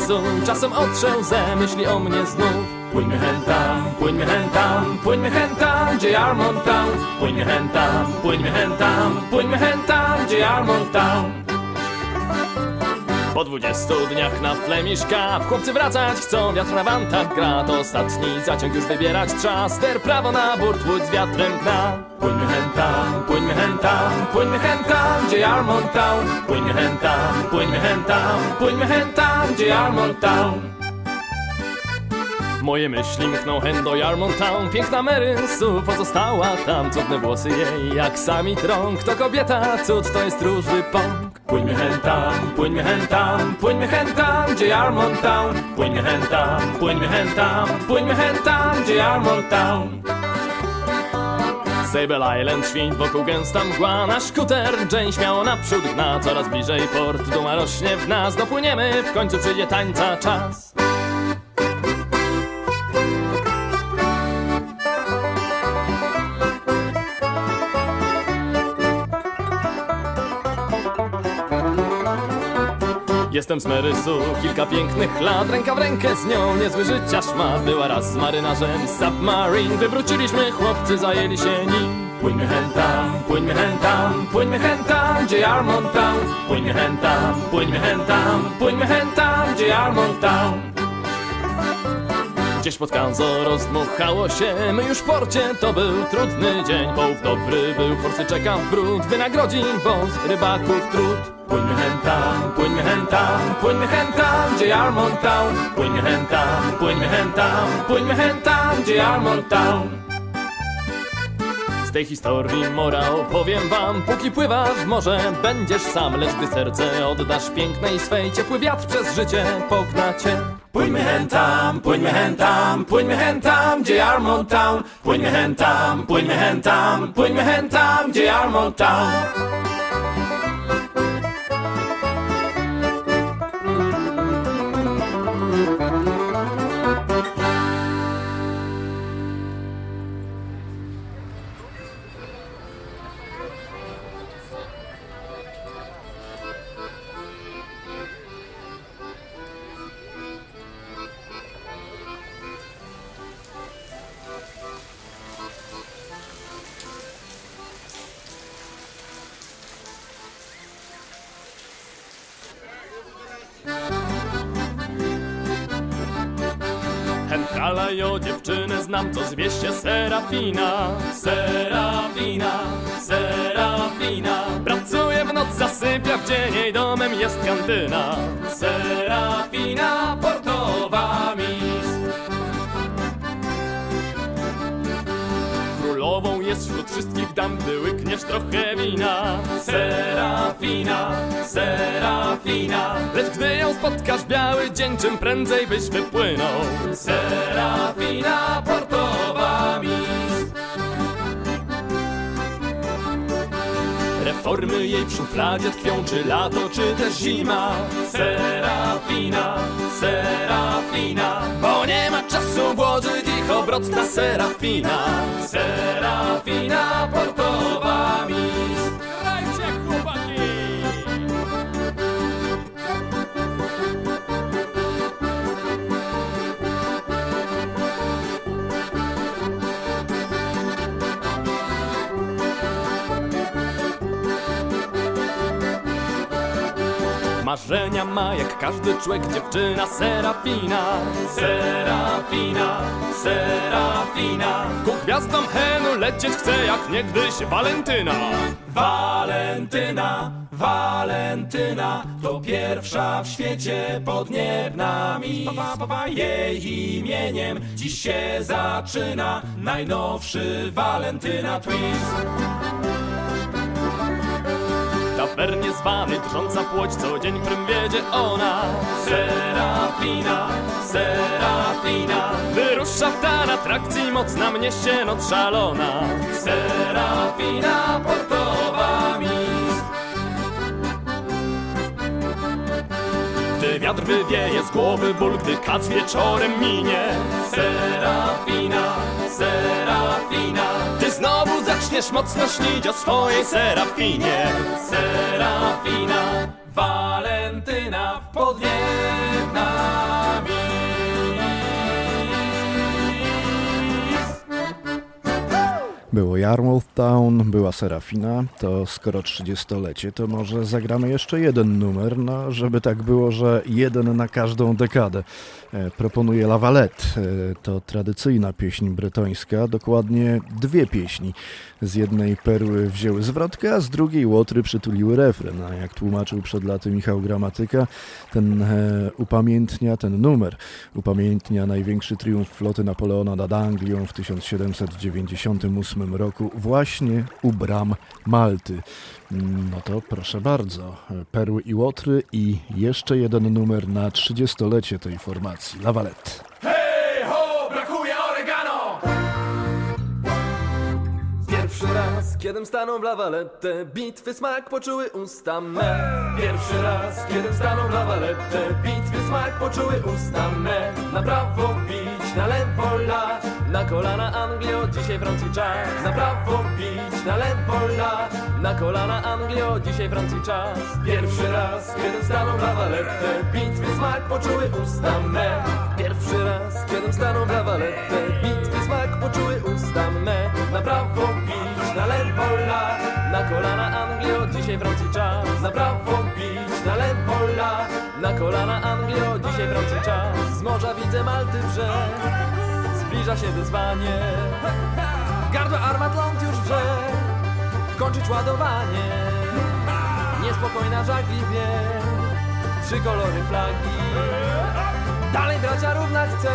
Czasem otrze łzę, myśli o mnie znów Płyńmy hen tam, płyńmy hen tam, płyńmy hen tam, gdzie Yarmouth Town. Płyńmy hen tam, płyńmy hen tam, płyńmy hen tam, gdzie Yarmouth Town. Po dwudziestu dniach na Flemish Cup Chłopcy wracać chcą, wiatr na wantach gra. To ostatni zaciąg już wybierać trzeba. Ster prawo na burt, łódź z wiatrem gna Płyńmy hen tam, płyńmy hen tam, płyńmy hen tam, gdzie Yarmouth Town. Płyńmy hen tam, płyńmy hen tam, płyńmy hen tam, gdzie Yarmouth Town. Moje myśli mkną hen do Yarmouth Town. Piękna Mary Sue pozostała tam. Cudne włosy jej jak sami trąg. To kobieta, cud to jest róży pąk Płyńmy hen tam, płyńmy hen tam Płyńmy hen tam, gdzie Yarmouth Town. Płyńmy hen tam, płyńmy hen tam Płyńmy hen tam, gdzie Yarmouth Town. Sable Island, śwint wokół gęsta mgła. Nasz skuter, Jane śmiało naprzód gna. Coraz bliżej port, duma rośnie w nas. Dopłyniemy, w końcu przyjdzie tańca czas Jestem z Marysu, kilka pięknych lat. Ręka w rękę z nią, niezły życia szmat. Była raz z marynarzem Submarine. Wywróciliśmy, chłopcy zajęli się nim. Płyńmy hen tam, płyńmy hen tam Płyńmy hen tam, gdzie Yarmouth Town. Płyńmy hen tam, płyńmy hen tam Płyńmy hen tam, gdzie Yarmouth Town. Gdzieś pod Kanzo rozdmuchało się. My już w porcie, to był trudny dzień. Połów dobry był, forsy czeka w brud. Wynagrodzi boss rybaków trud Tam, gdzie Yarmouth Town Płyńmy hen tam, płyńmy hen tam Płyńmy hen tam, gdzie Yarmouth Town z tej historii morał powiem wam Póki pływasz w morze, będziesz sam Lecz gdy serce oddasz pięknej swej Ciepły wiatr przez życie pokna cię Płyńmy hen tam, płyńmy hen tam Płyńmy hen tam, gdzie Yarmouth Town Płyńmy hen tam, płyńmy hen tam Płyńmy hen tam, gdzie Yarmouth Town Serafina Serafina, Serafina. Pracuje w noc, zasypia w dzień, jej domem jest kantyna. Serafina, portowa mis Królową jest wśród wszystkich dam, gdy łykniesz trochę wina. Serafina, Serafina. Lecz gdy ją spotkasz biały dzień, czym prędzej byś wypłynął. Serafina, portowa mis Reformy jej w szufladzie tkwią, czy lato, czy też zima. Serafina, Serafina Bo nie ma czasu włożyć ich obrot na Serafina. Serafina, portowa mis Marzenia ma jak każdy człowiek dziewczyna Serafina. Serafina, Serafina. Ku gwiazdom henu lecieć chce jak niegdyś Walentyna. Walentyna, Walentyna To pierwsza w świecie podniebna mi Jej imieniem dziś się zaczyna Najnowszy Walentyna Twist tawernie zwany drżąca płoć Co dzień prym wiedzie ona. Serafina, Serafina Wyrusza w dan atrakcji Mocna mnie się noc szalona. Serafina Gdy wiatr wywieje z głowy ból Gdy kac wieczorem minie. Serafina, Serafina Ty znowu zaczniesz mocno śnić o swojej Serafinie. Serafina, Walentyna podniebna Było Yarmouth Town, była Serafina, to skoro 30-lecie, to może zagramy jeszcze jeden numer, no żeby tak było, że jeden na każdą dekadę. E, proponuję La Valette, e, to tradycyjna pieśń bretońska, dokładnie dwie pieśni. Z jednej perły wzięły zwrotkę, a z drugiej łotry przytuliły refren, a jak tłumaczył przed laty Michał Gramatyka, ten e, upamiętnia, ten numer upamiętnia największy triumf floty Napoleona nad Anglią w 1798 roku właśnie u bram Malty. No to proszę bardzo, perły i łotry i jeszcze jeden numer na 30-lecie tej formacji, La Valette. Kiedym stanął w lawaletę Bitwy smak poczuły usta me. Pierwszy raz, kiedym stanął w lawaletę Bitwy smak poczuły usta me. Na prawo bić, na lewo lać Na kolana Anglio, dzisiaj Francji czas. Na prawo bić, na lewo lać Na kolana Anglio, dzisiaj Francji czas. Pierwszy raz, kiedym stanął w lawaletę Bitwy smak poczuły usta me. Pierwszy raz, kiedym stanął w lawaletę Bitwy smak poczuły usta me. Na prawo bić, na lewo Na kolana Anglio, dzisiaj Francji czas. Na prawo bić, na lewo la Na kolana Anglio, dzisiaj Francji czas. Z morza widzę Malty brzeg Zbliża się wyzwanie. Gardło armat ląd już wrze Kończyć ładowanie. Niespokojna żagli wie Trzy kolory flagi. Dalej bracia równa chce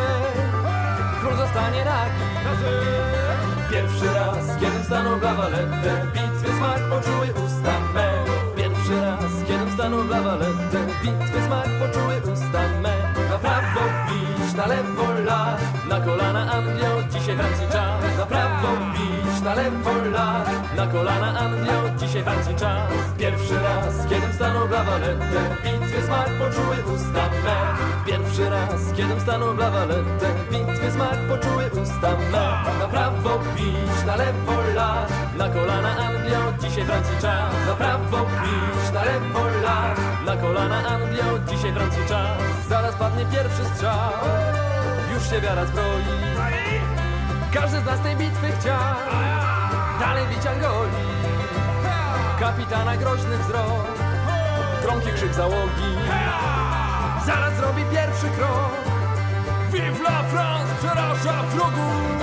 Król zostanie nagi Pierwszy raz, kiedy stanął w lawaletę Bitwy smak poczuły usta me. Pierwszy raz, kiedy stanął w lawaletę Bitwy smak poczuły usta me Na prawo bić, na lewo lać Na kolana Anglio, dzisiaj Francji czas Na prawo bić, na lewo lać Na kolana Anglio, dzisiaj Francji czas Pierwszy raz, kiedy stanął w lawaletę Bitwy smak poczuły usta me. Pierwszy raz, kiedy stanął w lawaletę Bitwy smak poczuły usta me. Na prawo bić, na lewo lać Na kolana Anglio, dzisiaj Francji czas. Na prawo bić, na lewo lać Na kolana Anglio, dzisiaj Francji czas. Zaraz padnie pierwszy strzał. Już się wiara zbroi. Każdy z nas tej bitwy chciał Dalej bić Angoli Kapitana groźny wzrok. Gromki krzyk załogi. Zaraz zrobi pierwszy krok. Vive la France przeraża wrogów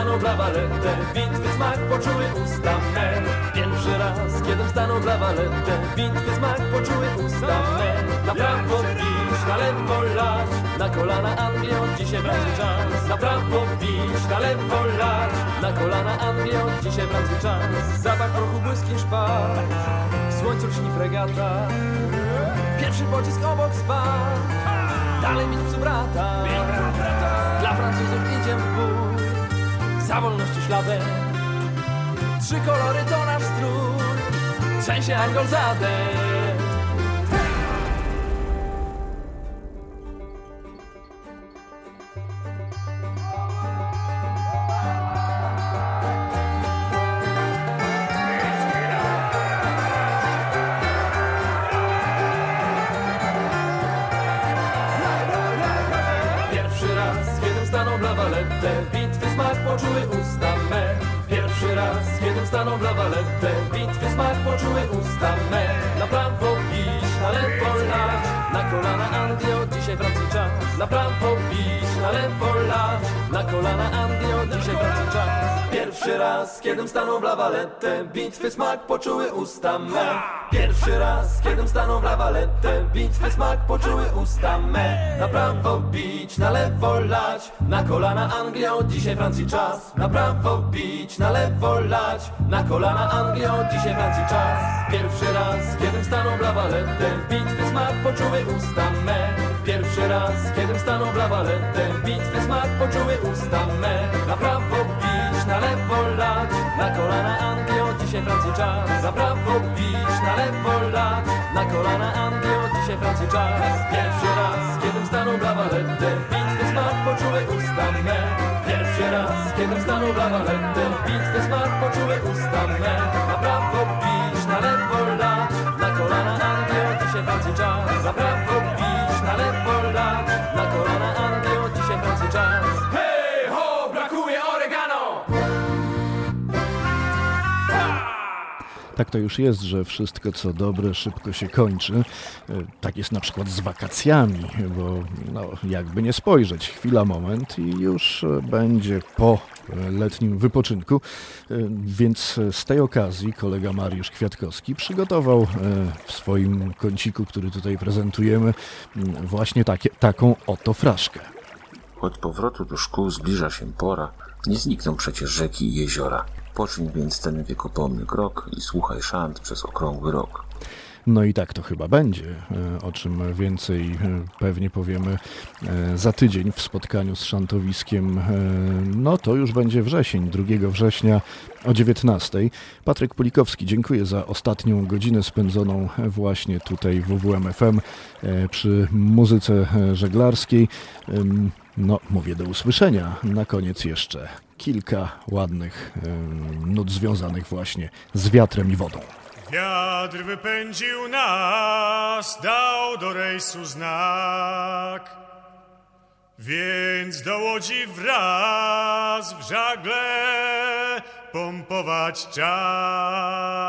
kiedy wstanął w lawaletę Bitwy smak poczuły usta me. Pierwszy raz, kiedy wstanął w lawaletę Bitwy smak poczuły usta me. Na prawo bić, na lewo lać. Na kolana Anglio, dzisiaj wraca czas. Na prawo bić, na lewo lać. Na kolana Anglio, dzisiaj wraca czas. Zapach prochu błyski szpar W słońcu lśni fregata. Pierwszy pocisk obok spadł Dalej mieć psu brata. Dla Francuzów idzie w Za wolności śladem Trzy kolory to nasz strój Trzęsie Angol zadek Pierwszy raz, kiedy staną w lawalette Bitwy smak poczuły usta me. Pierwszy raz, kiedy staną w lawalette Bitwy smak poczuły usta me. Na prawo bić, na lewo lać Na kolana Anglio, dzisiaj Francji czas. Na prawo bić, na lewo lać Na kolana Anglio, dzisiaj Francji czas. Pierwszy raz, kiedy staną w lawalette Bitwy smak poczuły usta me. Pierwszy raz, kiedy staną w lawalette Bitwy smak poczuły usta me. Na prawo na lewo lać. Na kolana Anglio, dzisiaj Francji czas. Na prawo bić, na lewo lać. Na kolana Anglio, dzisiaj Francji czas. Pierwszy raz, kiedy staną w lawalette Bitwy smak poczuły usta me Pierwszy raz, kiedy staną w lawalette Bitwy smak poczuły usta me Na prawo bić, na lewo Tak to już jest, że wszystko co dobre szybko się kończy. E, Tak jest na przykład z wakacjami, bo no, jakby nie spojrzeć, chwila, moment i już e, będzie po e, letnim wypoczynku. Więc z tej okazji kolega Mariusz Kwiatkowski przygotował w swoim kąciku, który tutaj prezentujemy, właśnie takie, taką oto fraszkę. Od powrotu do szkół zbliża się pora, nie znikną przecież rzeki i jeziora. Poczyń więc ten wiekopomny krok i słuchaj szant przez okrągły rok. No i tak to chyba będzie, e, o czym więcej e, pewnie powiemy e, za tydzień w spotkaniu z Szantowiskiem. No to już będzie wrzesień, 2 września o 19. Patryk Pulikowski, dziękuję za ostatnią godzinę spędzoną właśnie tutaj w WWMFM przy muzyce żeglarskiej. No, mówię do usłyszenia. Na koniec jeszcze kilka ładnych ym, nut związanych właśnie z wiatrem i wodą. Wiatr wypędził nas, dał do rejsu znak. Więc do łodzi wraz w żagle pompować czas.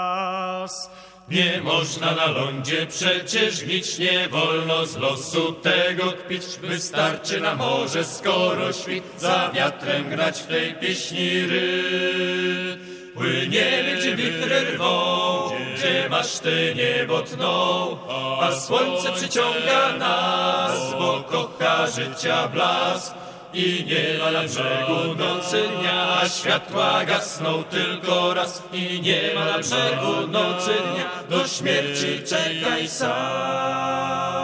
Nie można na lądzie przecież nic nie wolno z losu tego kpić. Wystarczy na morze, skoro świt za wiatrem grać w tej pieśni ryt. Płyniemy, gdzie wichry rwą, gdzie maszty niebo tną, a słońce przyciąga nas, bo kocha życia blask. I nie ma na brzegu nocy dnia, a światła gasną tylko raz. I nie ma na brzegu nocy dnia, do śmierci czekaj sam.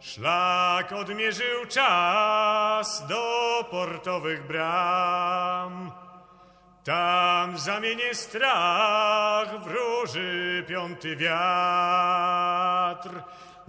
Szlak odmierzył czas do portowych bram. Tam zamienię strach wróży piąty wiatr.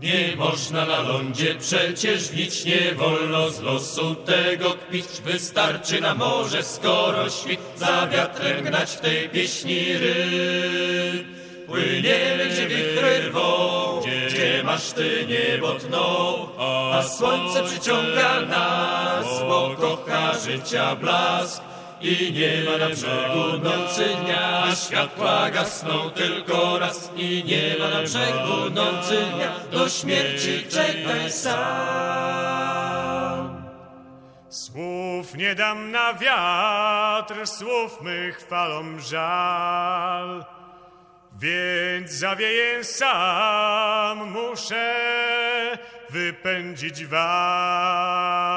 Nie można na lądzie przecież nic nie wolno z losu tego kpić. Wystarczy na morze, skoro świt za wiatrem gnać w tej pieśni ryb. Płyniemy, gdzie wichry rwą, gdzie maszty niebo tną, a słońce przyciąga nas, bo kocha życia blask. I nie ma na brzegu nocy dnia, światła gasną tylko raz. I nie ma na brzegu nocy dnia, do śmierci czekaj sam. Słów nie dam na wiatr, słów mych falom żal. Więc zawieję sam, muszę wypędzić was.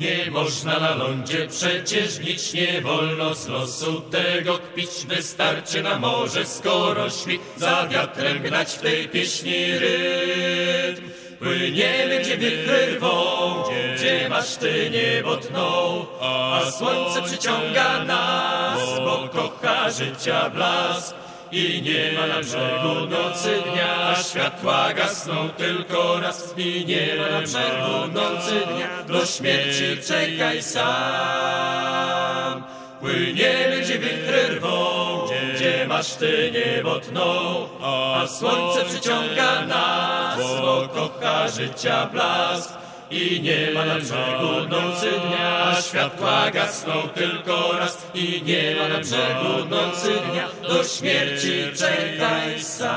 Nie można na lądzie przecież nic nie wolno z losu tego kpić. Wystarczy na morze, skoro świt za wiatrem gnać w tej pieśni rytm. Płyniemy, gdzie wichry rwą, gdzie maszty niebo tną, a słońce przyciąga nas, bo kocha życia blask. I nie ma na brzegu nocy dnia, a światła gasną tylko raz. I nie ma na brzegu nocy dnia, do śmierci czekaj sam. Płyniemy, gdzie wichry rwą, gdzie maszty niebo tną, a słońce przyciąga nas, bo kocha życia blask. I nie ma na brzegu nocy dnia, światła gasną tylko raz i nie ma na brzegu nocy dnia, do śmierci czekaj sam.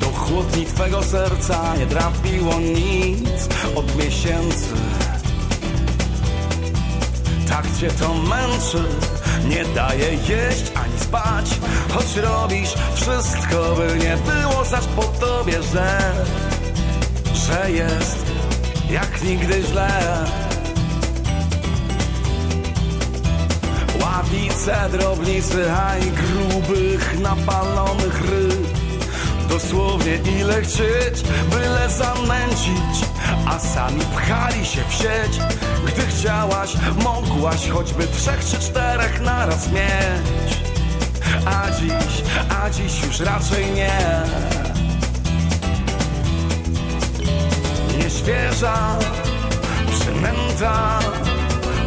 Do chłodni twego serca nie trafiło nic od miesięcy Tak cię to męczy, nie daje jeść ani spać. Choć robisz wszystko, by nie było zaś po tobie, że Że jest jak nigdy źle. Ławice, drobnicy, a grubych, napalonych ryb. Dosłownie ile chcieć, byle zanęcić A sami pchali się w sieć. Gdy chciałaś, mogłaś choćby trzech czy czterech naraz mieć. A dziś, a dziś już raczej nie. Nieświeża przynęta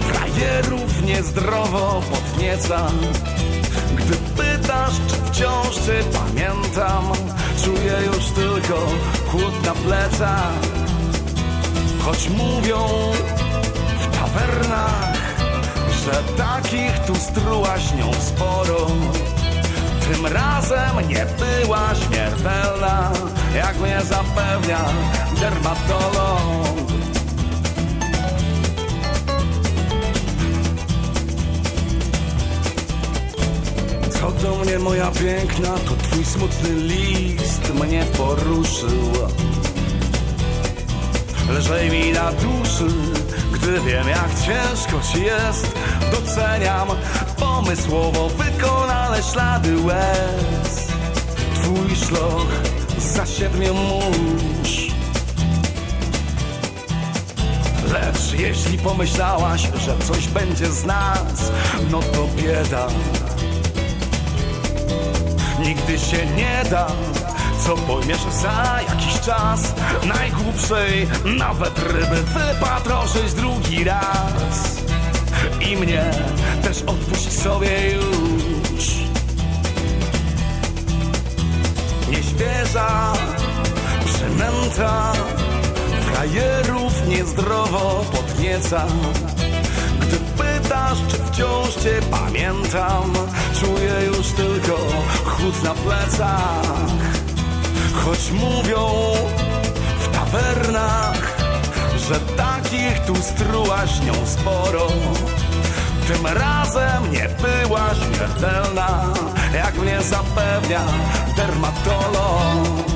Frajerów niezdrowo podnieca. Gdy pytasz, czy wciąż cię pamiętam Czuję już tylko chłód na plecach Choć mówią w tawernach Że takich tu strułaś nią sporo. Tym razem nie była śmiertelna Jak mnie zapewnia dermatolog. Co do mnie moja piękna, to twój smutny list mnie poruszył Lżej mi na duszy, gdy wiem jak ciężko ci jest. Doceniam pomysłowo wykonane ślady łez. Twój szloch za siedmiu mórz. Lecz jeśli pomyślałaś, że coś będzie z nas No to bieda. Nigdy się nie da Co pojmiesz za jakiś czas. Najgłupszej nawet ryby Wypatroszyć drugi raz. I mnie też odpuść sobie już. Nieświeża przynęta Frajerów niezdrowo podnieca. Gdy pytasz, czy wciąż cię pamiętam Czuję już tylko chłód na plecach Choć mówią w tawernach Że takich tu strułaś nią sporo Tym razem nie była śmiertelna Jak mnie zapewnia dermatolog